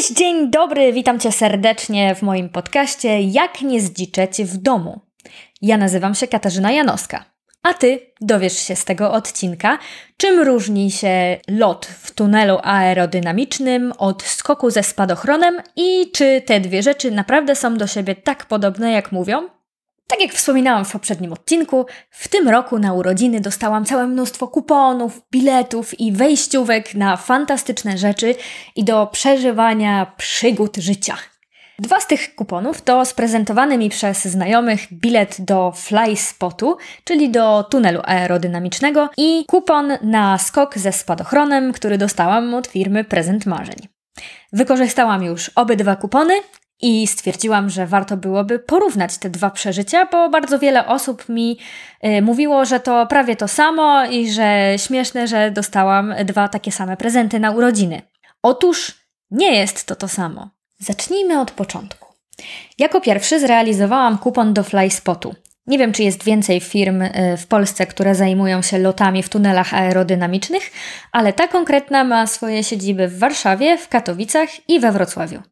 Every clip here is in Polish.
Cześć, dzień dobry, witam Cię serdecznie w moim podcaście Jak nie zdziczeć w domu. Ja nazywam się Katarzyna Janowska, a Ty dowiesz się z tego odcinka, czym różni się lot w tunelu aerodynamicznym od skoku ze spadochronem i czy te dwie rzeczy naprawdę są do siebie tak podobne, jak mówią. Tak jak wspominałam w poprzednim odcinku, w tym roku na urodziny dostałam całe mnóstwo kuponów, biletów i wejściówek na fantastyczne rzeczy i do przeżywania przygód życia. Dwa z tych kuponów to sprezentowany mi przez znajomych bilet do Fly Spotu, czyli do tunelu aerodynamicznego i kupon na skok ze spadochronem, który dostałam od firmy Prezent Marzeń. Wykorzystałam już obydwa kupony i stwierdziłam, że warto byłoby porównać te dwa przeżycia, bo bardzo wiele osób mi y, mówiło, że to prawie to samo i że śmieszne, że dostałam dwa takie same prezenty na urodziny. Otóż nie jest to to samo. Zacznijmy od początku. Jako pierwszy zrealizowałam kupon do FlySpotu. Nie wiem, czy jest więcej firm y, w Polsce, które zajmują się lotami w tunelach aerodynamicznych, ale ta konkretna ma swoje siedziby w Warszawie, w Katowicach i we Wrocławiu.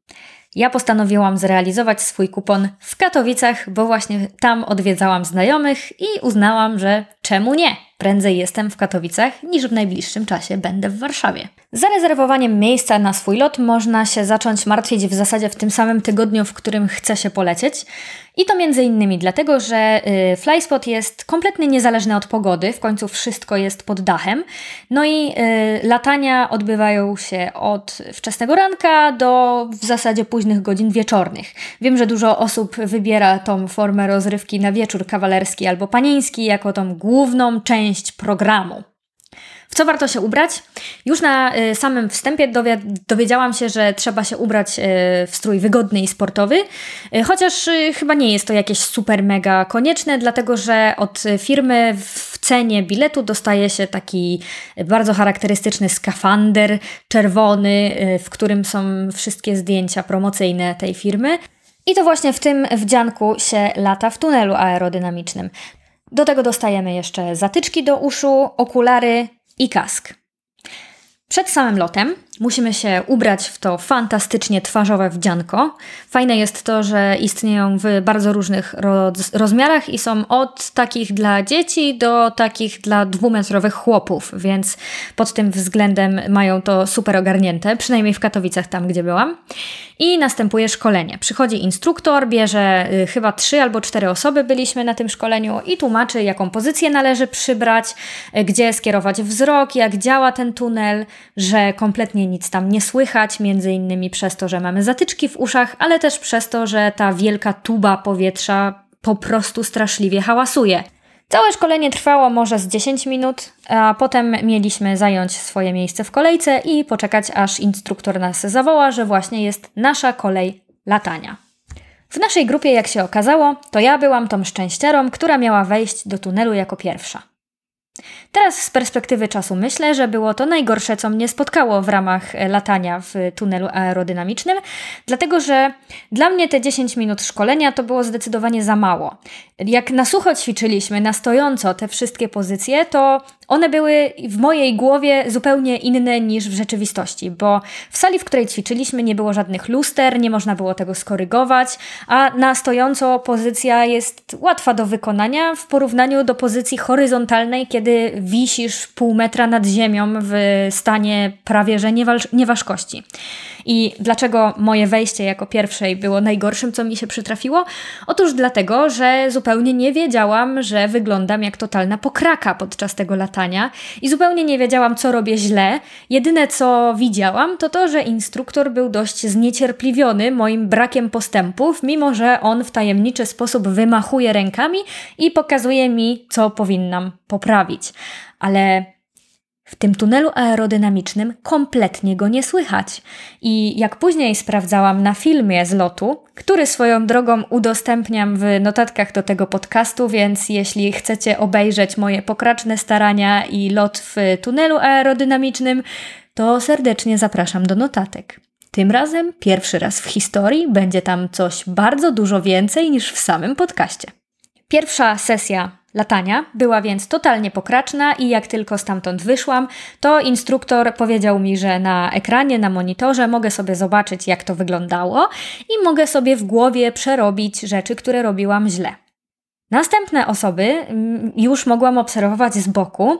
Ja postanowiłam zrealizować swój kupon w Katowicach, bo właśnie tam odwiedzałam znajomych i uznałam, że czemu nie? Prędzej jestem w Katowicach niż w najbliższym czasie będę w Warszawie. Zarezerwowaniem miejsca na swój lot można się zacząć martwić w zasadzie w tym samym tygodniu, w którym chce się polecieć. I to między innymi dlatego, że y, FlySpot jest kompletnie niezależny od pogody, w końcu wszystko jest pod dachem. No i y, latania odbywają się od wczesnego ranka do w zasadzie późnych godzin wieczornych. Wiem, że dużo osób wybiera tą formę rozrywki na wieczór kawalerski albo panieński jako tą główną część programu. Co warto się ubrać? Już na y, samym wstępie dowiedziałam się, że trzeba się ubrać y, w strój wygodny i sportowy, y, chociaż chyba nie jest to jakieś super mega konieczne, dlatego że od firmy w cenie biletu dostaje się taki bardzo charakterystyczny skafander czerwony, w którym są wszystkie zdjęcia promocyjne tej firmy. I to właśnie w tym wdzianku się lata w tunelu aerodynamicznym. Do tego dostajemy jeszcze zatyczki do uszu, okulary i kask. Przed samym lotem musimy się ubrać w to fantastycznie twarzowe wdzianko. Fajne jest to, że istnieją w bardzo różnych roz rozmiarach i są od takich dla dzieci do takich dla dwumetrowych chłopów, więc pod tym względem mają to super ogarnięte, przynajmniej w Katowicach, tam gdzie byłam. I następuje szkolenie. Przychodzi instruktor, bierze y, chyba trzy albo cztery osoby byliśmy na tym szkoleniu i tłumaczy, jaką pozycję należy przybrać, y, gdzie skierować wzrok, jak działa ten tunel, że kompletnie nic tam nie słychać, między innymi przez to, że mamy zatyczki w uszach, ale też przez to, że ta wielka tuba powietrza po prostu straszliwie hałasuje. Całe szkolenie trwało może z 10 minut, a potem mieliśmy zająć swoje miejsce w kolejce i poczekać, aż instruktor nas zawoła, że właśnie jest nasza kolej latania. W naszej grupie, jak się okazało, to ja byłam tą szczęściarą, która miała wejść do tunelu jako pierwsza. Teraz z perspektywy czasu myślę, że było to najgorsze, co mnie spotkało w ramach e, latania w tunelu aerodynamicznym, dlatego że dla mnie te 10 minut szkolenia to było zdecydowanie za mało. Jak na sucho ćwiczyliśmy, na stojąco te wszystkie pozycje, to one były w mojej głowie zupełnie inne niż w rzeczywistości, bo w sali, w której ćwiczyliśmy, nie było żadnych luster, nie można było tego skorygować, a na stojąco pozycja jest łatwa do wykonania w porównaniu do pozycji horyzontalnej, kiedy wisisz pół metra nad ziemią w stanie prawie że nieważkości. I dlaczego moje wejście jako pierwszej było najgorszym, co mi się przytrafiło? Otóż dlatego, że zupełnie nie wiedziałam, że wyglądam jak totalna pokraka podczas tego latania i zupełnie nie wiedziałam, co robię źle. Jedyne, co widziałam, to to, że instruktor był dość zniecierpliwiony moim brakiem postępów, mimo że on w tajemniczy sposób wymachuje rękami i pokazuje mi, co powinnam poprawić. Ale w tym tunelu aerodynamicznym kompletnie go nie słychać. I jak później sprawdzałam na filmie z lotu, który swoją drogą udostępniam w notatkach do tego podcastu, więc jeśli chcecie obejrzeć moje pokraczne starania i lot w tunelu aerodynamicznym, to serdecznie zapraszam do notatek. Tym razem, pierwszy raz w historii, będzie tam coś bardzo dużo więcej niż w samym podcaście. Pierwsza sesja latania, była więc totalnie pokraczna i jak tylko stamtąd wyszłam, to instruktor powiedział mi, że na ekranie, na monitorze mogę sobie zobaczyć, jak to wyglądało i mogę sobie w głowie przerobić rzeczy, które robiłam źle. Następne osoby mm, już mogłam obserwować z boku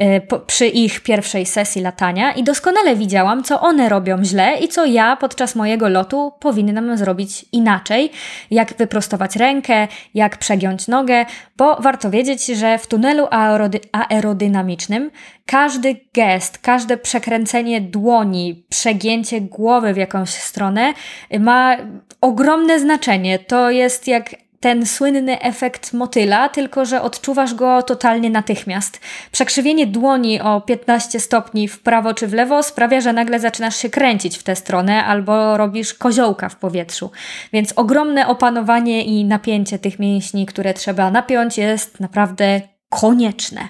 y, przy ich pierwszej sesji latania i doskonale widziałam, co one robią źle i co ja podczas mojego lotu powinnam zrobić inaczej, jak wyprostować rękę, jak przegiąć nogę, bo warto wiedzieć, że w tunelu aerody aerodynamicznym każdy gest, każde przekręcenie dłoni, przegięcie głowy w jakąś stronę ma ogromne znaczenie. To jest jak ten słynny efekt motyla, tylko że odczuwasz go totalnie natychmiast. Przekrzywienie dłoni o 15 stopni w prawo czy w lewo sprawia, że nagle zaczynasz się kręcić w tę stronę albo robisz koziołka w powietrzu. Więc ogromne opanowanie i napięcie tych mięśni, które trzeba napiąć, jest naprawdę konieczne.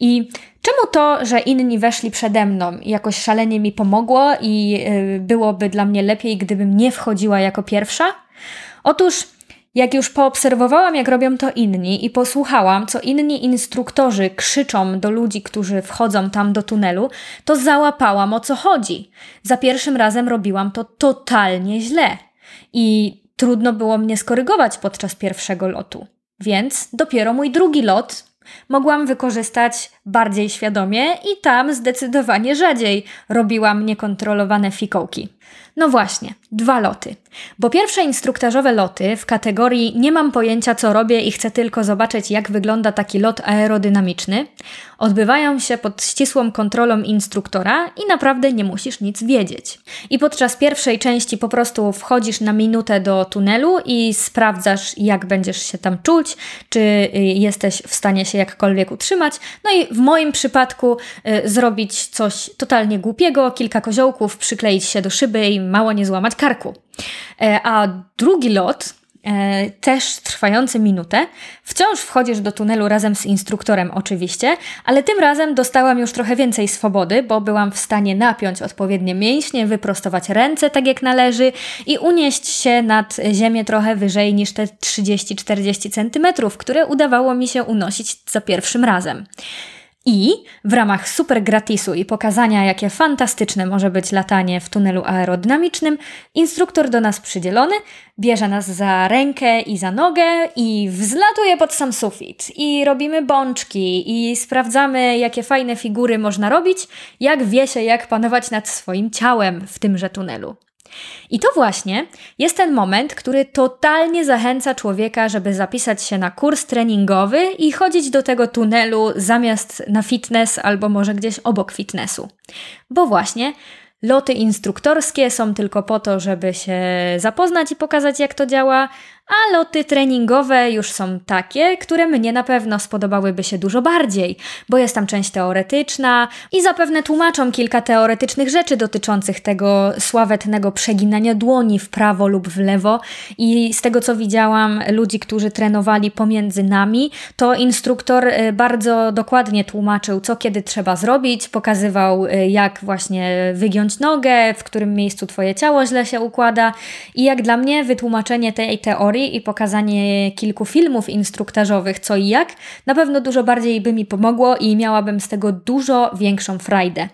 I Czemu to, że inni weszli przede mną jakoś szalenie mi pomogło i yy, byłoby dla mnie lepiej, gdybym nie wchodziła jako pierwsza? Otóż jak już poobserwowałam, jak robią to inni i posłuchałam, co inni instruktorzy krzyczą do ludzi, którzy wchodzą tam do tunelu, to załapałam o co chodzi. Za pierwszym razem robiłam to totalnie źle i trudno było mnie skorygować podczas pierwszego lotu. Więc dopiero mój drugi lot mogłam wykorzystać bardziej świadomie i tam zdecydowanie rzadziej robiłam niekontrolowane fikołki. No właśnie, dwa loty. Bo pierwsze instruktażowe loty w kategorii nie mam pojęcia co robię i chcę tylko zobaczyć jak wygląda taki lot aerodynamiczny odbywają się pod ścisłą kontrolą instruktora i naprawdę nie musisz nic wiedzieć. I podczas pierwszej części po prostu wchodzisz na minutę do tunelu i sprawdzasz jak będziesz się tam czuć, czy y, jesteś w stanie się jakkolwiek utrzymać. No i w moim przypadku y, zrobić coś totalnie głupiego, kilka koziołków, przykleić się do szyby i mało nie złamać karku. E, a drugi lot E, też trwający minutę. Wciąż wchodzisz do tunelu razem z instruktorem, oczywiście, ale tym razem dostałam już trochę więcej swobody, bo byłam w stanie napiąć odpowiednie mięśnie, wyprostować ręce tak jak należy i unieść się nad ziemię trochę wyżej niż te 30-40 centymetrów, które udawało mi się unosić za pierwszym razem. I w ramach super gratisu i pokazania, jakie fantastyczne może być latanie w tunelu aerodynamicznym, instruktor do nas przydzielony bierze nas za rękę i za nogę i wzlatuje pod sam sufit. I robimy bączki i sprawdzamy, jakie fajne figury można robić, jak wie się, jak panować nad swoim ciałem w tymże tunelu. I to właśnie jest ten moment, który totalnie zachęca człowieka, żeby zapisać się na kurs treningowy i chodzić do tego tunelu zamiast na fitness albo może gdzieś obok fitnessu. Bo właśnie loty instruktorskie są tylko po to, żeby się zapoznać i pokazać, jak to działa, a loty treningowe już są takie, które mnie na pewno spodobałyby się dużo bardziej, bo jest tam część teoretyczna i zapewne tłumaczą kilka teoretycznych rzeczy dotyczących tego sławetnego przeginania dłoni w prawo lub w lewo. I z tego co widziałam ludzi, którzy trenowali pomiędzy nami, to instruktor y, bardzo dokładnie tłumaczył, co kiedy trzeba zrobić, pokazywał y, jak właśnie wygiąć nogę, w którym miejscu twoje ciało źle się układa i jak dla mnie wytłumaczenie tej teorii teorii i pokazanie kilku filmów instruktażowych, co i jak, na pewno dużo bardziej by mi pomogło i miałabym z tego dużo większą frajdę.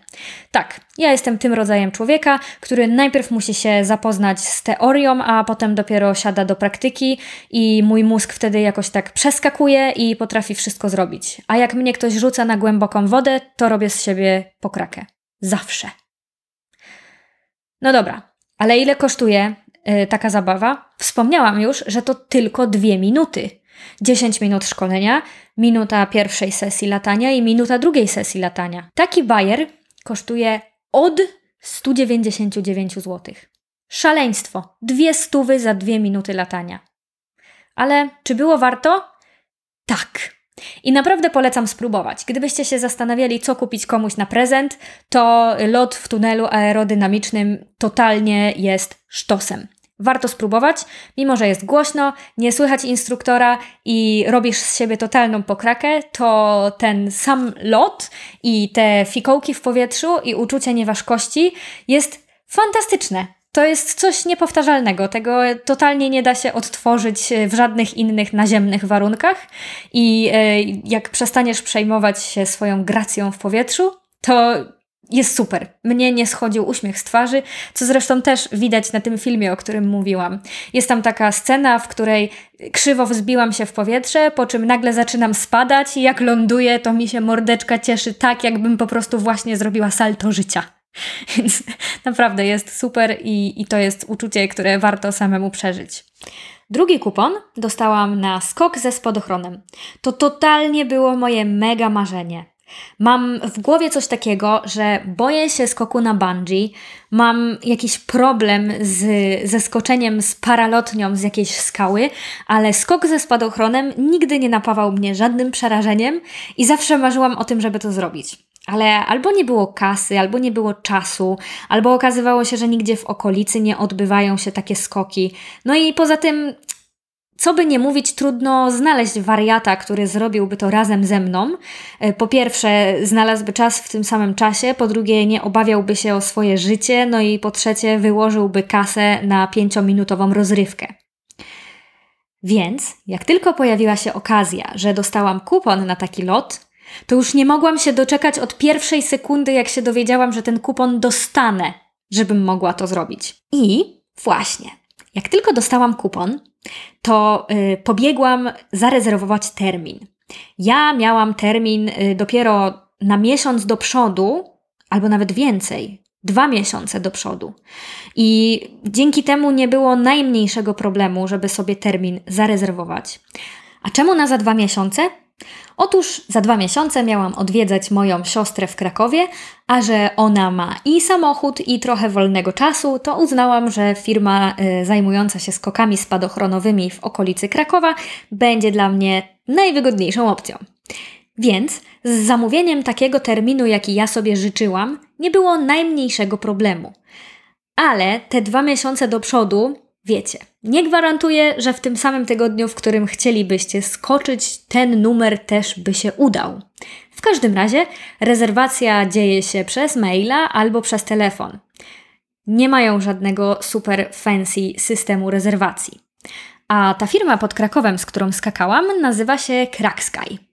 Tak, ja jestem tym rodzajem człowieka, który najpierw musi się zapoznać z teorią, a potem dopiero siada do praktyki i mój mózg wtedy jakoś tak przeskakuje i potrafi wszystko zrobić. A jak mnie ktoś rzuca na głęboką wodę, to robię z siebie pokrakę. Zawsze. No dobra, ale ile kosztuje taka zabawa. Wspomniałam już, że to tylko dwie minuty. 10 minut szkolenia, minuta pierwszej sesji latania i minuta drugiej sesji latania. Taki bajer kosztuje od 199 zł. Szaleństwo. Dwie stówy za dwie minuty latania. Ale czy było warto? Tak. I naprawdę polecam spróbować. Gdybyście się zastanawiali, co kupić komuś na prezent, to lot w tunelu aerodynamicznym totalnie jest sztosem. Warto spróbować, mimo że jest głośno, nie słychać instruktora i robisz z siebie totalną pokrakę, to ten sam lot i te fikołki w powietrzu i uczucie nieważkości jest fantastyczne. To jest coś niepowtarzalnego. Tego totalnie nie da się odtworzyć w żadnych innych naziemnych warunkach. I e, jak przestaniesz przejmować się swoją gracją w powietrzu, to jest super. Mnie nie schodził uśmiech z twarzy, co zresztą też widać na tym filmie, o którym mówiłam. Jest tam taka scena, w której krzywo wzbiłam się w powietrze, po czym nagle zaczynam spadać i jak ląduję, to mi się mordeczka cieszy tak, jakbym po prostu właśnie zrobiła salto życia. Więc naprawdę jest super i, i to jest uczucie, które warto samemu przeżyć. Drugi kupon dostałam na skok ze spadochronem. To totalnie było moje mega marzenie. Mam w głowie coś takiego, że boję się skoku na bungee, mam jakiś problem z, ze skoczeniem z paralotnią z jakiejś skały, ale skok ze spadochronem nigdy nie napawał mnie żadnym przerażeniem i zawsze marzyłam o tym, żeby to zrobić. Ale albo nie było kasy, albo nie było czasu, albo okazywało się, że nigdzie w okolicy nie odbywają się takie skoki. No i poza tym co by nie mówić, trudno znaleźć wariata, który zrobiłby to razem ze mną. E, po pierwsze, znalazłby czas w tym samym czasie, po drugie, nie obawiałby się o swoje życie, no i po trzecie, wyłożyłby kasę na pięciominutową rozrywkę. Więc, jak tylko pojawiła się okazja, że dostałam kupon na taki lot, to już nie mogłam się doczekać od pierwszej sekundy, jak się dowiedziałam, że ten kupon dostanę, żebym mogła to zrobić. I właśnie, jak tylko dostałam kupon, to y, pobiegłam zarezerwować termin. Ja miałam termin y, dopiero na miesiąc do przodu, albo nawet więcej, dwa miesiące do przodu. I dzięki temu nie było najmniejszego problemu, żeby sobie termin zarezerwować. A czemu na za dwa miesiące? Otóż za dwa miesiące miałam odwiedzać moją siostrę w Krakowie, a że ona ma i samochód, i trochę wolnego czasu, to uznałam, że firma y, zajmująca się skokami spadochronowymi w okolicy Krakowa będzie dla mnie najwygodniejszą opcją. Więc z zamówieniem takiego terminu, jaki ja sobie życzyłam, nie było najmniejszego problemu. Ale te dwa miesiące do przodu Wiecie, nie gwarantuję, że w tym samym tygodniu, w którym chcielibyście skoczyć, ten numer też by się udał. W każdym razie rezerwacja dzieje się przez maila albo przez telefon. Nie mają żadnego super fancy systemu rezerwacji. A ta firma pod Krakowem, z którą skakałam, nazywa się Kraksky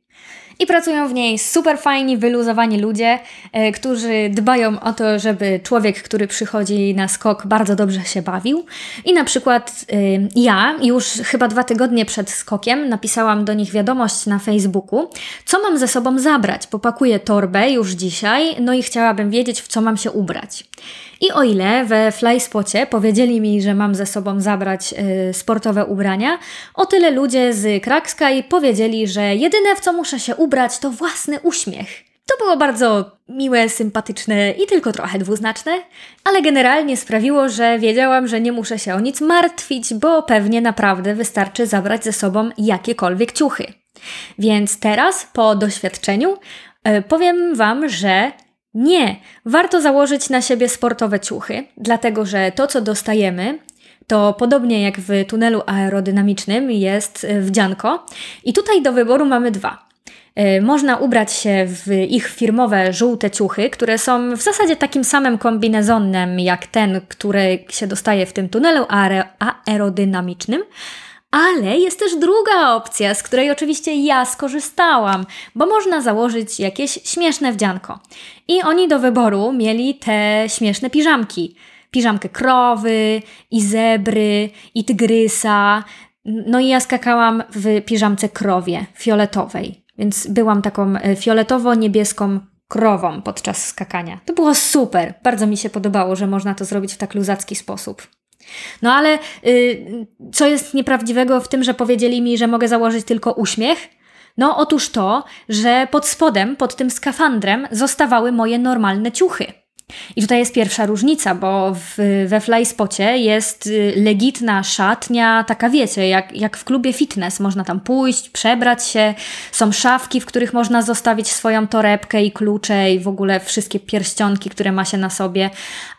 i pracują w niej super fajni, wyluzowani ludzie, e, którzy dbają o to, żeby człowiek, który przychodzi na skok, bardzo dobrze się bawił. I na przykład e, ja już chyba dwa tygodnie przed skokiem napisałam do nich wiadomość na Facebooku, co mam ze sobą zabrać. Popakuję torbę już dzisiaj, no i chciałabym wiedzieć, w co mam się ubrać. I o ile we Flyspocie powiedzieli mi, że mam ze sobą zabrać y, sportowe ubrania, o tyle ludzie z Kraksky powiedzieli, że jedyne w co muszę się ubrać to własny uśmiech. To było bardzo miłe, sympatyczne i tylko trochę dwuznaczne, ale generalnie sprawiło, że wiedziałam, że nie muszę się o nic martwić, bo pewnie naprawdę wystarczy zabrać ze sobą jakiekolwiek ciuchy. Więc teraz, po doświadczeniu, y, powiem Wam, że nie, warto założyć na siebie sportowe ciuchy, dlatego że to, co dostajemy, to podobnie jak w tunelu aerodynamicznym jest wdzianko. I tutaj do wyboru mamy dwa. E, można ubrać się w ich firmowe żółte ciuchy, które są w zasadzie takim samym kombinezonem jak ten, który się dostaje w tym tunelu aerodynamicznym, ale jest też druga opcja, z której oczywiście ja skorzystałam, bo można założyć jakieś śmieszne wdzianko. I oni do wyboru mieli te śmieszne piżamki. Piżamkę krowy, i zebry, i tygrysa. No i ja skakałam w piżamce krowie, fioletowej. Więc byłam taką e, fioletowo-niebieską krową podczas skakania. To było super. Bardzo mi się podobało, że można to zrobić w tak luzacki sposób. No ale y, co jest nieprawdziwego w tym, że powiedzieli mi, że mogę założyć tylko uśmiech? No otóż to, że pod spodem, pod tym skafandrem zostawały moje normalne ciuchy. I tutaj jest pierwsza różnica, bo w, we Flyspocie jest y, legitna szatnia, taka wiecie, jak, jak w klubie fitness. Można tam pójść, przebrać się, są szafki, w których można zostawić swoją torebkę i klucze i w ogóle wszystkie pierścionki, które ma się na sobie.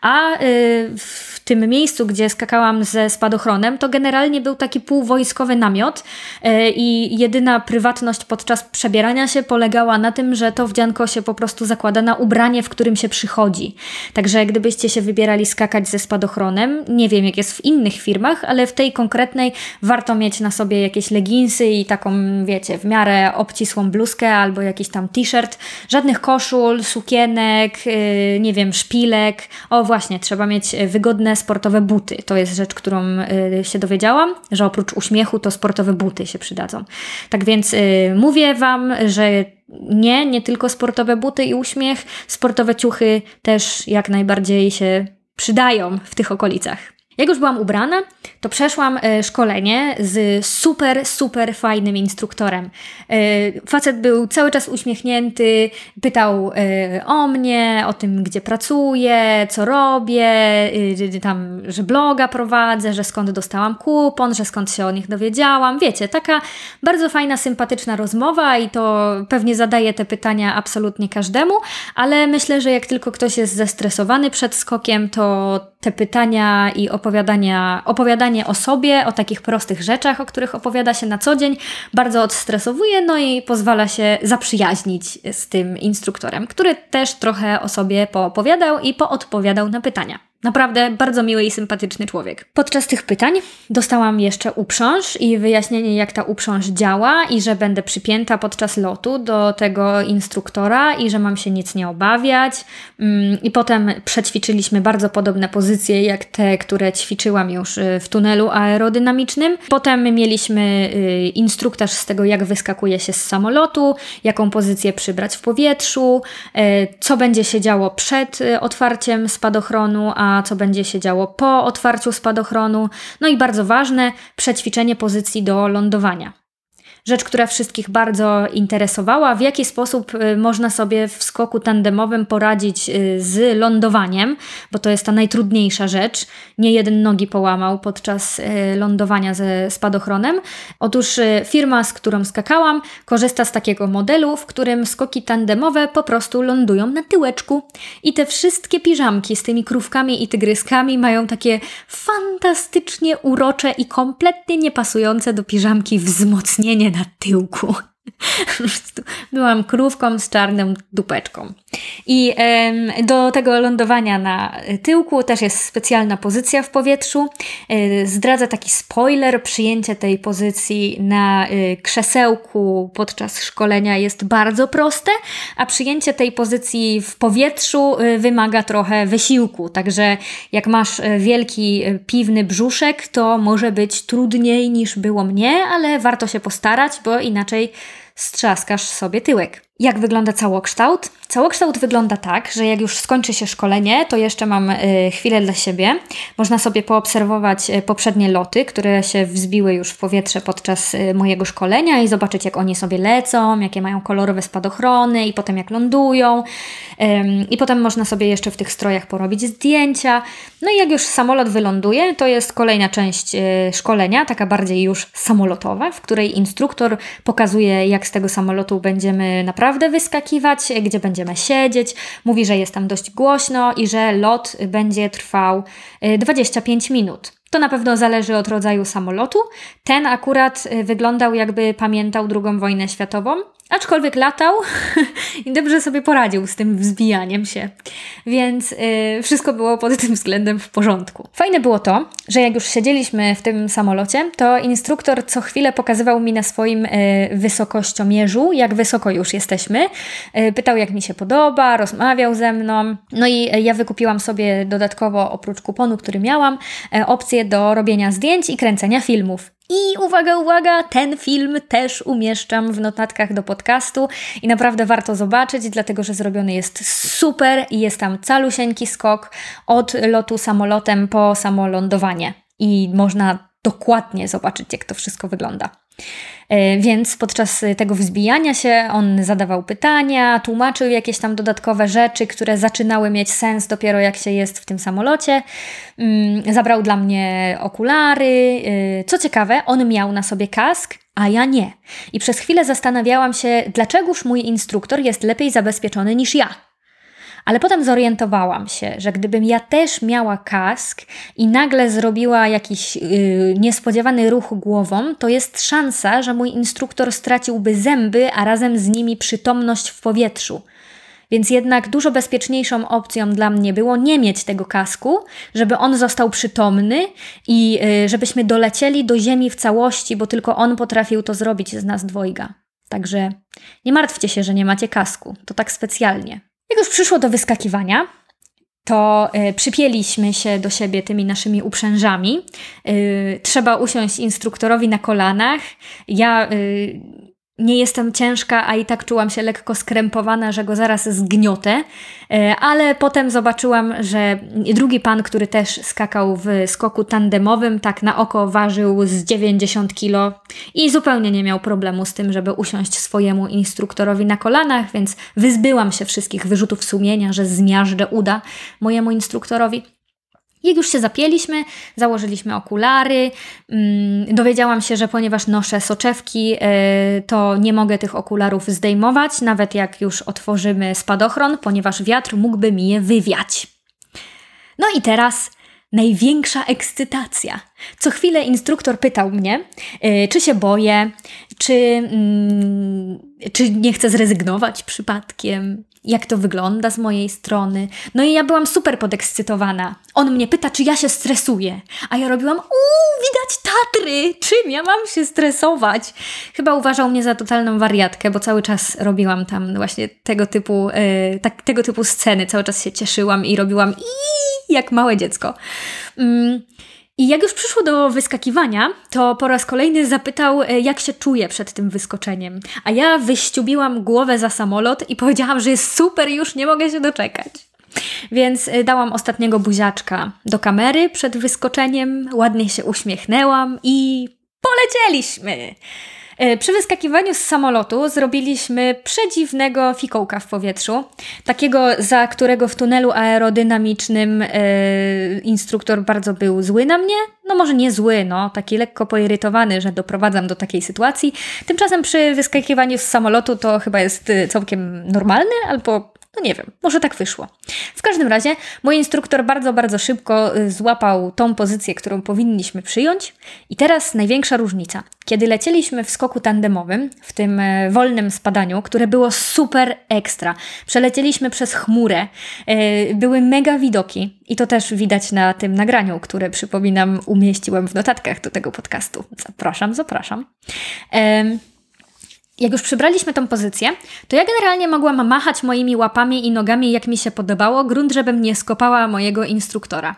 A y, w tym miejscu, gdzie skakałam ze spadochronem, to generalnie był taki półwojskowy namiot y, i jedyna prywatność podczas przebierania się polegała na tym, że to wdzianko się po prostu zakłada na ubranie, w którym się przychodzi. Także gdybyście się wybierali skakać ze spadochronem, nie wiem jak jest w innych firmach, ale w tej konkretnej warto mieć na sobie jakieś leginsy i taką, wiecie, w miarę obcisłą bluzkę albo jakiś tam t-shirt. Żadnych koszul, sukienek, yy, nie wiem, szpilek. O właśnie, trzeba mieć wygodne sportowe buty. To jest rzecz, którą yy, się dowiedziałam, że oprócz uśmiechu to sportowe buty się przydadzą. Tak więc yy, mówię Wam, że nie, nie tylko sportowe buty i uśmiech, sportowe ciuchy też jak najbardziej się przydają w tych okolicach. Jak już byłam ubrana, to przeszłam e, szkolenie z super, super fajnym instruktorem. E, facet był cały czas uśmiechnięty, pytał e, o mnie, o tym, gdzie pracuję, co robię, tam, że bloga prowadzę, że skąd dostałam kupon, że skąd się o nich dowiedziałam. Wiecie, taka bardzo fajna, sympatyczna rozmowa i to pewnie zadaje te pytania absolutnie każdemu, ale myślę, że jak tylko ktoś jest zestresowany przed skokiem, to te pytania i opowiadania, opowiadanie o sobie, o takich prostych rzeczach, o których opowiada się na co dzień, bardzo odstresowuje, no i pozwala się zaprzyjaźnić z tym instruktorem, który też trochę o sobie poopowiadał i poodpowiadał na pytania. Naprawdę bardzo miły i sympatyczny człowiek. Podczas tych pytań dostałam jeszcze uprząż i wyjaśnienie, jak ta uprząż działa i że będę przypięta podczas lotu do tego instruktora i że mam się nic nie obawiać. Mm, I potem przećwiczyliśmy bardzo podobne pozycje, jak te, które ćwiczyłam już y, w tunelu aerodynamicznym. Potem mieliśmy y, instruktaż z tego, jak wyskakuje się z samolotu, jaką pozycję przybrać w powietrzu, y, co będzie się działo przed otwarciem spadochronu, a co będzie się działo po otwarciu spadochronu. No i bardzo ważne, przećwiczenie pozycji do lądowania rzecz, która wszystkich bardzo interesowała, w jaki sposób y, można sobie w skoku tandemowym poradzić y, z lądowaniem, bo to jest ta najtrudniejsza rzecz. Nie jeden nogi połamał podczas y, lądowania ze spadochronem. Otóż firma, z którą skakałam, korzysta z takiego modelu, w którym skoki tandemowe po prostu lądują na tyłeczku. I te wszystkie piżamki z tymi krówkami i tygryskami mają takie fantastycznie urocze i kompletnie niepasujące do piżamki wzmocnienie なっておこう。Byłam krówką z czarną dupeczką. I do tego lądowania na tyłku też jest specjalna pozycja w powietrzu. E, zdradza taki spoiler, przyjęcie tej pozycji na e, krzesełku podczas szkolenia jest bardzo proste, a przyjęcie tej pozycji w powietrzu e, wymaga trochę wysiłku. Także jak masz wielki piwny brzuszek, to może być trudniej niż było mnie, ale warto się postarać, bo inaczej strzaskasz sobie tyłek. Jak wygląda całokształt? Całokształt wygląda tak, że jak już skończy się szkolenie, to jeszcze mam y, chwilę dla siebie. Można sobie poobserwować y, poprzednie loty, które się wzbiły już w powietrze podczas y, mojego szkolenia i zobaczyć, jak oni sobie lecą, jakie mają kolorowe spadochrony i potem jak lądują. I potem można sobie jeszcze w tych strojach porobić zdjęcia. No i jak już samolot wyląduje, to jest kolejna część szkolenia, taka bardziej już samolotowa, w której instruktor pokazuje, jak z tego samolotu będziemy naprawdę wyskakiwać, gdzie będziemy będziemy siedzieć. Mówi, że jest tam dość głośno i że lot będzie trwał 25 y, minut. To na pewno zależy od rodzaju samolotu. Ten akurat y, wyglądał jakby pamiętał II wojnę światową, Aczkolwiek latał i dobrze sobie poradził z tym wzbijaniem się, więc yy, wszystko było pod tym względem w porządku. Fajne było to, że jak już siedzieliśmy w tym samolocie, to instruktor co chwilę pokazywał mi na swoim yy, wysokościomierzu, jak wysoko już jesteśmy. Yy, pytał, jak mi się podoba, rozmawiał ze mną. No i ja wykupiłam sobie dodatkowo, oprócz kuponu, który miałam, yy, opcję do robienia zdjęć i kręcenia filmów. I uwaga, uwaga, ten film też umieszczam w notatkach do podcastu i naprawdę warto zobaczyć, dlatego że zrobiony jest super i jest tam calusieńki skok od lotu samolotem po samolądowanie. I można dokładnie zobaczyć, jak to wszystko wygląda. E, więc podczas tego wzbijania się on zadawał pytania, tłumaczył jakieś tam dodatkowe rzeczy, które zaczynały mieć sens dopiero jak się jest w tym samolocie. Mm, zabrał dla mnie okulary. E, co ciekawe, on miał na sobie kask, a ja nie. I przez chwilę zastanawiałam się, dlaczegoż mój instruktor jest lepiej zabezpieczony niż ja. Ale potem zorientowałam się, że gdybym ja też miała kask i nagle zrobiła jakiś yy, niespodziewany ruch głową, to jest szansa, że mój instruktor straciłby zęby, a razem z nimi przytomność w powietrzu. Więc jednak dużo bezpieczniejszą opcją dla mnie było nie mieć tego kasku, żeby on został przytomny i y, żebyśmy dolecieli do ziemi w całości, bo tylko on potrafił to zrobić z nas dwojga. Także nie martwcie się, że nie macie kasku. To tak specjalnie. Jak już przyszło do wyskakiwania, to y, przypięliśmy się do siebie tymi naszymi uprzężami. Y, trzeba usiąść instruktorowi na kolanach. Ja y, nie jestem ciężka, a i tak czułam się lekko skrępowana, że go zaraz zgniotę, e, ale potem zobaczyłam, że drugi pan, który też skakał w skoku tandemowym, tak na oko ważył z 90 kilo i zupełnie nie miał problemu z tym, żeby usiąść swojemu instruktorowi na kolanach, więc wyzbyłam się wszystkich wyrzutów sumienia, że zmiażdżę uda mojemu instruktorowi. Jak już się zapięliśmy, założyliśmy okulary. Mm, dowiedziałam się, że ponieważ noszę soczewki, y, to nie mogę tych okularów zdejmować, nawet jak już otworzymy spadochron, ponieważ wiatr mógłby mi je wywiać. No i teraz największa ekscytacja. Co chwilę instruktor pytał mnie, y, czy się boję, czy, mm, czy nie chcę zrezygnować przypadkiem, jak to wygląda z mojej strony. No i ja byłam super podekscytowana. On mnie pyta, czy ja się stresuję, a ja robiłam, uuu, widać Tatry, czym ja mam się stresować? Chyba uważał mnie za totalną wariatkę, bo cały czas robiłam tam właśnie tego typu, yy, tak, tego typu sceny, cały czas się cieszyłam i robiłam i jak małe dziecko. Yy. I jak już przyszło do wyskakiwania, to po raz kolejny zapytał, e, jak się czuję przed tym wyskoczeniem. A ja wyściubiłam głowę za samolot i powiedziałam, że jest super, już nie mogę się doczekać. Więc e, dałam ostatniego buziaczka do kamery przed wyskoczeniem, ładnie się uśmiechnęłam i polecieliśmy! E, przy wyskakiwaniu z samolotu zrobiliśmy przedziwnego fikołka w powietrzu, takiego, za którego w tunelu aerodynamicznym e, instruktor bardzo był zły na mnie. No może nie zły, no, taki lekko poirytowany, że doprowadzam do takiej sytuacji. Tymczasem przy wyskakiwaniu z samolotu to chyba jest e, całkiem normalne, albo no nie wiem, może tak wyszło. W każdym razie mój instruktor bardzo, bardzo szybko y, złapał tą pozycję, którą powinniśmy przyjąć. I teraz największa różnica. Kiedy lecieliśmy w skoku tandemowym, w tym e, wolnym spadaniu, które było super ekstra, przelecieliśmy przez chmurę, e, były mega widoki i to też widać na tym nagraniu, które przypominam umieściłam w notatkach do tego podcastu. Zapraszam, zapraszam jak już przybraliśmy tą pozycję, to ja generalnie mogłam machać moimi łapami i nogami, jak mi się podobało, grunt, żebym nie skopała mojego instruktora.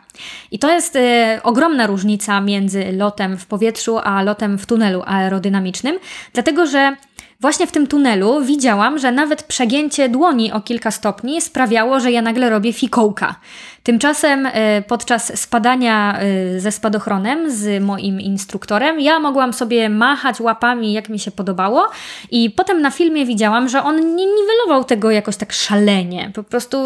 I to jest y, ogromna różnica między lotem w powietrzu a lotem w tunelu aerodynamicznym, dlatego że Właśnie w tym tunelu widziałam, że nawet przegięcie dłoni o kilka stopni sprawiało, że ja nagle robię fikołka. Tymczasem y, podczas spadania y, ze spadochronem z moim instruktorem, ja mogłam sobie machać łapami, jak mi się podobało, i potem na filmie widziałam, że on nie niwelował tego jakoś tak szalenie. Po prostu,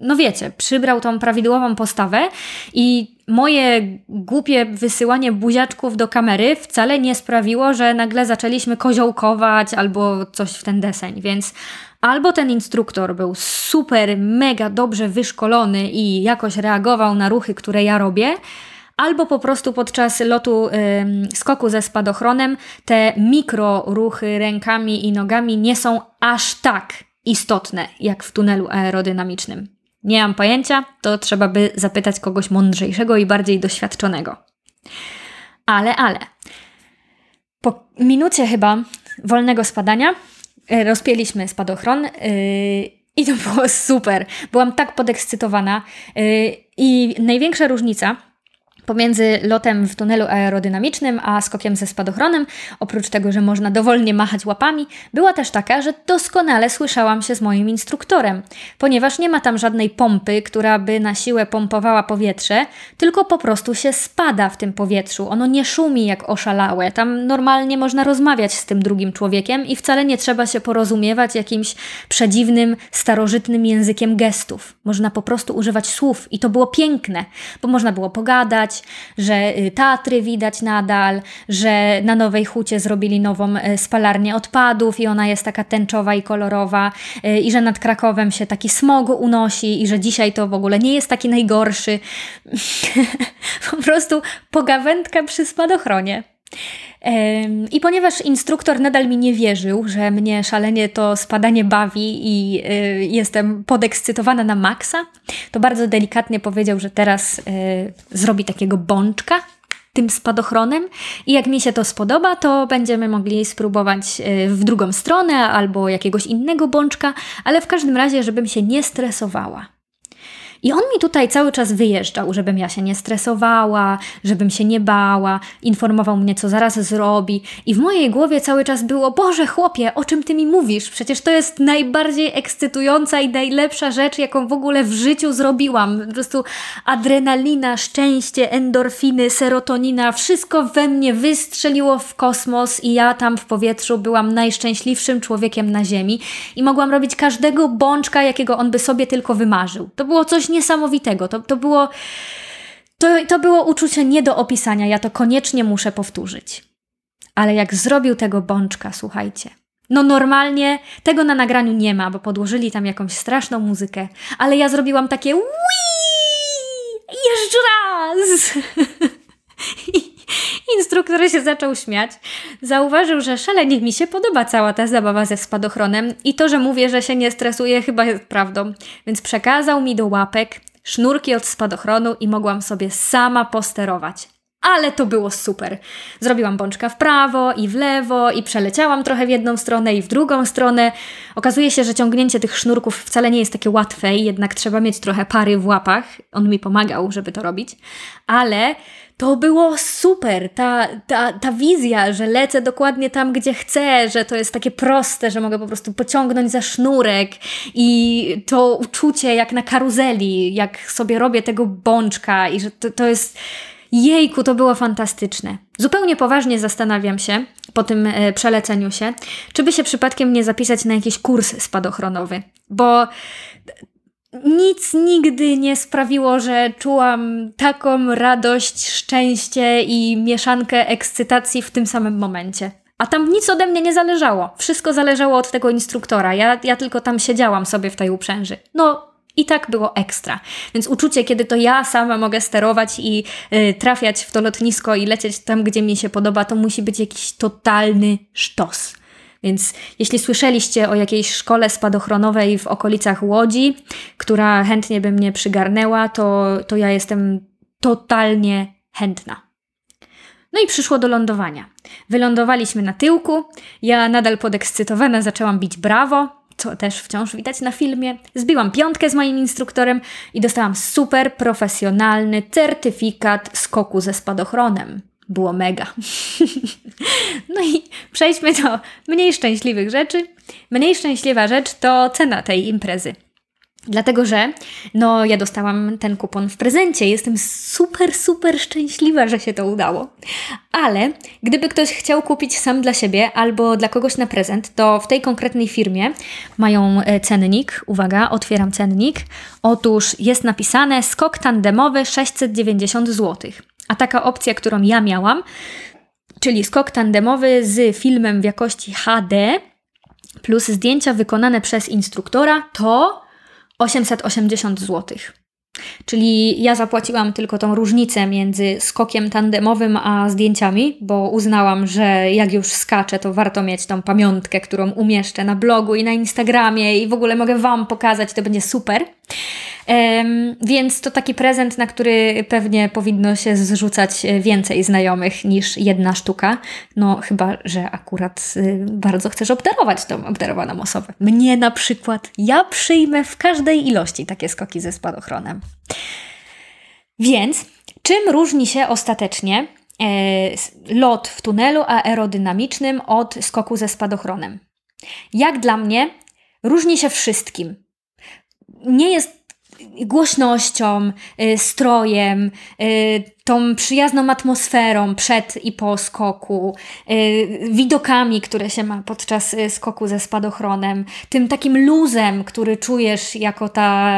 no wiecie, przybrał tą prawidłową postawę i moje głupie wysyłanie buziaczków do kamery wcale nie sprawiło, że nagle zaczęliśmy koziołkować albo coś w ten deseń, więc albo ten instruktor był super, mega dobrze wyszkolony i jakoś reagował na ruchy, które ja robię, albo po prostu podczas lotu y, skoku ze spadochronem te mikro ruchy rękami i nogami nie są aż tak istotne jak w tunelu aerodynamicznym. Nie mam pojęcia, to trzeba by zapytać kogoś mądrzejszego i bardziej doświadczonego. Ale, ale. Po minucie chyba wolnego spadania rozpięliśmy spadochron. Yy, I to było super. Byłam tak podekscytowana. Yy, I największa różnica pomiędzy lotem w tunelu aerodynamicznym a skokiem ze spadochronem, oprócz tego, że można dowolnie machać łapami, była też taka, że doskonale słyszałam się z moim instruktorem, ponieważ nie ma tam żadnej pompy, która by na siłę pompowała powietrze, tylko po prostu się spada w tym powietrzu. Ono nie szumi jak oszalałe. Tam normalnie można rozmawiać z tym drugim człowiekiem i wcale nie trzeba się porozumiewać jakimś przedziwnym, starożytnym językiem gestów. Można po prostu używać słów i to było piękne, bo można było pogadać, że y, Tatry widać nadal, że na Nowej Hucie zrobili nową y, spalarnię odpadów i ona jest taka tęczowa i kolorowa y, i że nad Krakowem się taki smog unosi i że dzisiaj to w ogóle nie jest taki najgorszy. po prostu pogawędka przy spadochronie. I ponieważ instruktor nadal mi nie wierzył, że mnie szalenie to spadanie bawi i y, jestem podekscytowana na maksa, to bardzo delikatnie powiedział, że teraz y, zrobi takiego bączka tym spadochronem i jak mi się to spodoba, to będziemy mogli spróbować y, w drugą stronę albo jakiegoś innego bączka, ale w każdym razie, żebym się nie stresowała. I on mi tutaj cały czas wyjeżdżał, żebym ja się nie stresowała, żebym się nie bała, informował mnie, co zaraz zrobi. I w mojej głowie cały czas było: Boże, chłopie, o czym ty mi mówisz? Przecież to jest najbardziej ekscytująca i najlepsza rzecz, jaką w ogóle w życiu zrobiłam. Po prostu adrenalina, szczęście, endorfiny, serotonina, wszystko we mnie wystrzeliło w kosmos i ja tam w powietrzu byłam najszczęśliwszym człowiekiem na Ziemi i mogłam robić każdego bączka, jakiego on by sobie tylko wymarzył. To było coś niesamowitego. To, to było. To, to było uczucie nie do opisania. Ja to koniecznie muszę powtórzyć. Ale jak zrobił tego bączka, słuchajcie. No normalnie tego na nagraniu nie ma, bo podłożyli tam jakąś straszną muzykę, ale ja zrobiłam takie Wii! Jeszcze raz! I instruktor się zaczął śmiać. Zauważył, że szalenie mi się podoba cała ta zabawa ze spadochronem i to, że mówię, że się nie stresuję, chyba jest prawdą. Więc przekazał mi do łapek sznurki od spadochronu i mogłam sobie sama posterować. Ale to było super. Zrobiłam bączka w prawo i w lewo i przeleciałam trochę w jedną stronę i w drugą stronę. Okazuje się, że ciągnięcie tych sznurków wcale nie jest takie łatwe, jednak trzeba mieć trochę pary w łapach. On mi pomagał, żeby to robić. Ale to było super. Ta, ta, ta wizja, że lecę dokładnie tam, gdzie chcę, że to jest takie proste, że mogę po prostu pociągnąć za sznurek i to uczucie jak na karuzeli, jak sobie robię tego bączka i że to, to jest. Jejku, to było fantastyczne. Zupełnie poważnie zastanawiam się po tym e, przeleceniu się, czy by się przypadkiem nie zapisać na jakiś kurs spadochronowy, bo nic nigdy nie sprawiło, że czułam taką radość, szczęście i mieszankę ekscytacji w tym samym momencie. A tam nic ode mnie nie zależało. Wszystko zależało od tego instruktora. Ja, ja tylko tam siedziałam sobie w tej uprzęży. No, i tak było ekstra. Więc uczucie, kiedy to ja sama mogę sterować i y, trafiać w to lotnisko i lecieć tam, gdzie mi się podoba, to musi być jakiś totalny sztos. Więc jeśli słyszeliście o jakiejś szkole spadochronowej w okolicach Łodzi, która chętnie by mnie przygarnęła, to, to ja jestem totalnie chętna. No i przyszło do lądowania. Wylądowaliśmy na tyłku. Ja nadal podekscytowana zaczęłam bić brawo, co też wciąż widać na filmie. Zbiłam piątkę z moim instruktorem i dostałam super profesjonalny certyfikat skoku ze spadochronem było mega. no i przejdźmy do mniej szczęśliwych rzeczy. Mniej szczęśliwa rzecz to cena tej imprezy. Dlatego, że no, ja dostałam ten kupon w prezencie. Jestem super, super szczęśliwa, że się to udało. Ale gdyby ktoś chciał kupić sam dla siebie albo dla kogoś na prezent, to w tej konkretnej firmie mają e, cennik. Uwaga, otwieram cennik. Otóż jest napisane skok tandemowy 690 zł. A taka opcja, którą ja miałam, czyli skok tandemowy z filmem w jakości HD plus zdjęcia wykonane przez instruktora, to 880 zł. Czyli ja zapłaciłam tylko tą różnicę między skokiem tandemowym a zdjęciami, bo uznałam, że jak już skaczę, to warto mieć tą pamiątkę, którą umieszczę na blogu i na Instagramie i w ogóle mogę Wam pokazać, to będzie super. Więc to taki prezent, na który pewnie powinno się zrzucać e, więcej znajomych niż jedna sztuka. No, chyba, że akurat y, bardzo chcesz obdarować tą obdarowaną osobę. Mnie na przykład, ja przyjmę w każdej ilości takie skoki ze spadochronem. Więc czym różni się ostatecznie e, lot w tunelu aerodynamicznym od skoku ze spadochronem? Jak dla mnie, różni się wszystkim. Nie jest głośnością, y, strojem, y, tą przyjazną atmosferą przed i po skoku, y, widokami, które się ma podczas skoku ze spadochronem, tym takim luzem, który czujesz jako ta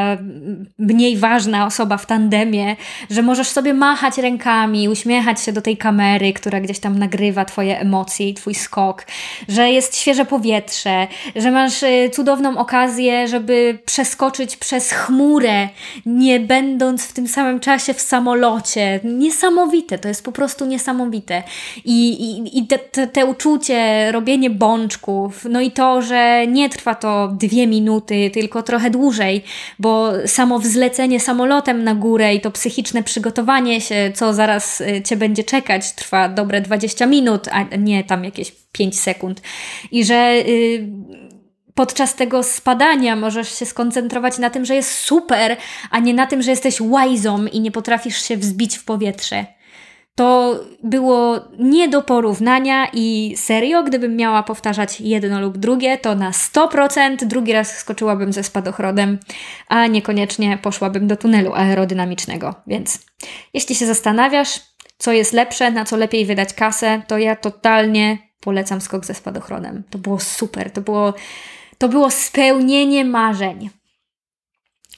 mniej ważna osoba w tandemie, że możesz sobie machać rękami, uśmiechać się do tej kamery, która gdzieś tam nagrywa Twoje emocje i Twój skok, że jest świeże powietrze, że masz cudowną okazję, żeby przeskoczyć przez chmurę, nie będąc w tym samym czasie w samolocie niesamowite, to jest po prostu niesamowite. I, i, i te, te, te uczucie, robienie bączków, no i to, że nie trwa to dwie minuty, tylko trochę dłużej, bo samo wzlecenie samolotem na górę i to psychiczne przygotowanie się, co zaraz y, Cię będzie czekać, trwa dobre 20 minut, a nie tam jakieś 5 sekund. I że yy, podczas tego spadania możesz się skoncentrować na tym, że jest super, a nie na tym, że jesteś łajzą i nie potrafisz się wzbić w powietrze. To było nie do porównania i serio, gdybym miała powtarzać jedno lub drugie, to na 100% drugi raz skoczyłabym ze spadochronem, a niekoniecznie poszłabym do tunelu aerodynamicznego. Więc jeśli się zastanawiasz, co jest lepsze, na co lepiej wydać kasę, to ja totalnie polecam skok ze spadochronem. To było super, to było, to było spełnienie marzeń.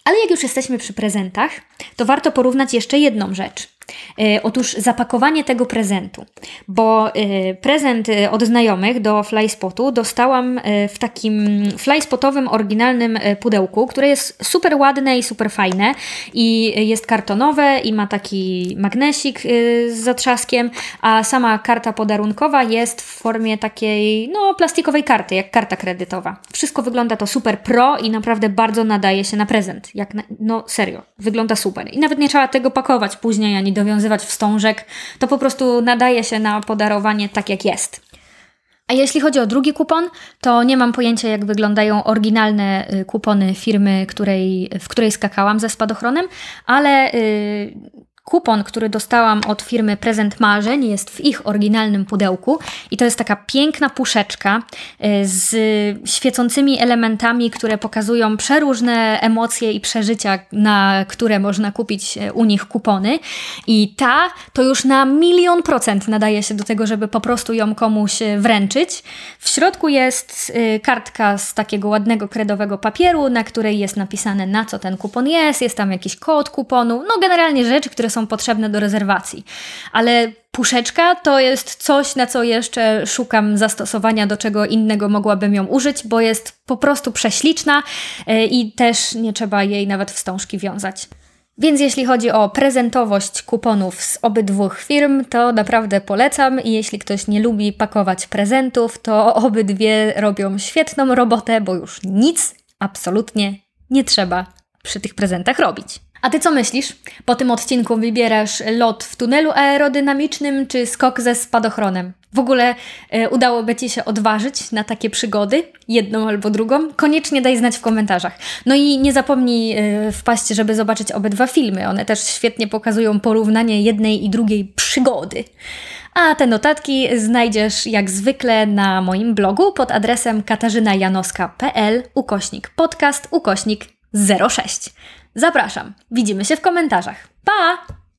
Ale jak już jesteśmy przy prezentach, to warto porównać jeszcze jedną rzecz. E, otóż zapakowanie tego prezentu, bo e, prezent e, od znajomych do Flyspotu dostałam w takim flyspotowym, oryginalnym pudełku, które jest super ładne i super fajne i jest kartonowe i ma taki magnesik z zatrzaskiem, a sama karta podarunkowa jest w formie takiej, no, plastikowej karty, jak karta kredytowa. Wszystko wygląda to super pro i naprawdę bardzo nadaje się na prezent. Jak na, no serio, wygląda super. I nawet nie trzeba tego pakować później ani dowiązywać wstążek, to po prostu nadaje się na podarowanie tak jak jest. A jeśli chodzi o drugi kupon, to nie mam pojęcia, jak wyglądają oryginalne y, kupony firmy, której, w której skakałam ze spadochronem, ale yy, Kupon, który dostałam od firmy Prezent Marzeń, jest w ich oryginalnym pudełku i to jest taka piękna puszeczka y, z świecącymi elementami, które pokazują przeróżne emocje i przeżycia, na które można kupić y, u nich kupony. I ta to już na milion procent nadaje się do tego, żeby po prostu ją komuś y, wręczyć. W środku jest kartka z takiego ładnego kredowego papieru, na której jest napisane na co ten kupon jest, jest tam jakiś kod kuponu, no generalnie rzeczy, które są są potrzebne do rezerwacji. Ale puszeczka to jest coś, na co jeszcze szukam zastosowania, do czego innego mogłabym ją użyć, bo jest po prostu prześliczna e, i też nie trzeba jej nawet wstążki wiązać. Więc jeśli chodzi o prezentowość kuponów z obydwu firm, to naprawdę polecam i jeśli ktoś nie lubi pakować prezentów, to obydwie robią świetną robotę, bo już nic absolutnie nie trzeba przy tych prezentach robić. A ty co myślisz? Po tym odcinku wybierasz lot w tunelu aerodynamicznym czy skok ze spadochronem? W ogóle e, udałoby Ci się odważyć na takie przygody, jedną albo drugą? Koniecznie daj znać w komentarzach. No i nie zapomnij e, wpaść, żeby zobaczyć obydwa filmy. One też świetnie pokazują porównanie jednej i drugiej przygody. A te notatki znajdziesz jak zwykle na moim blogu pod adresem katarzynajanoska.pl ukośnik podcast ukośnik 06. Zapraszam. Widzimy się w komentarzach. Pa!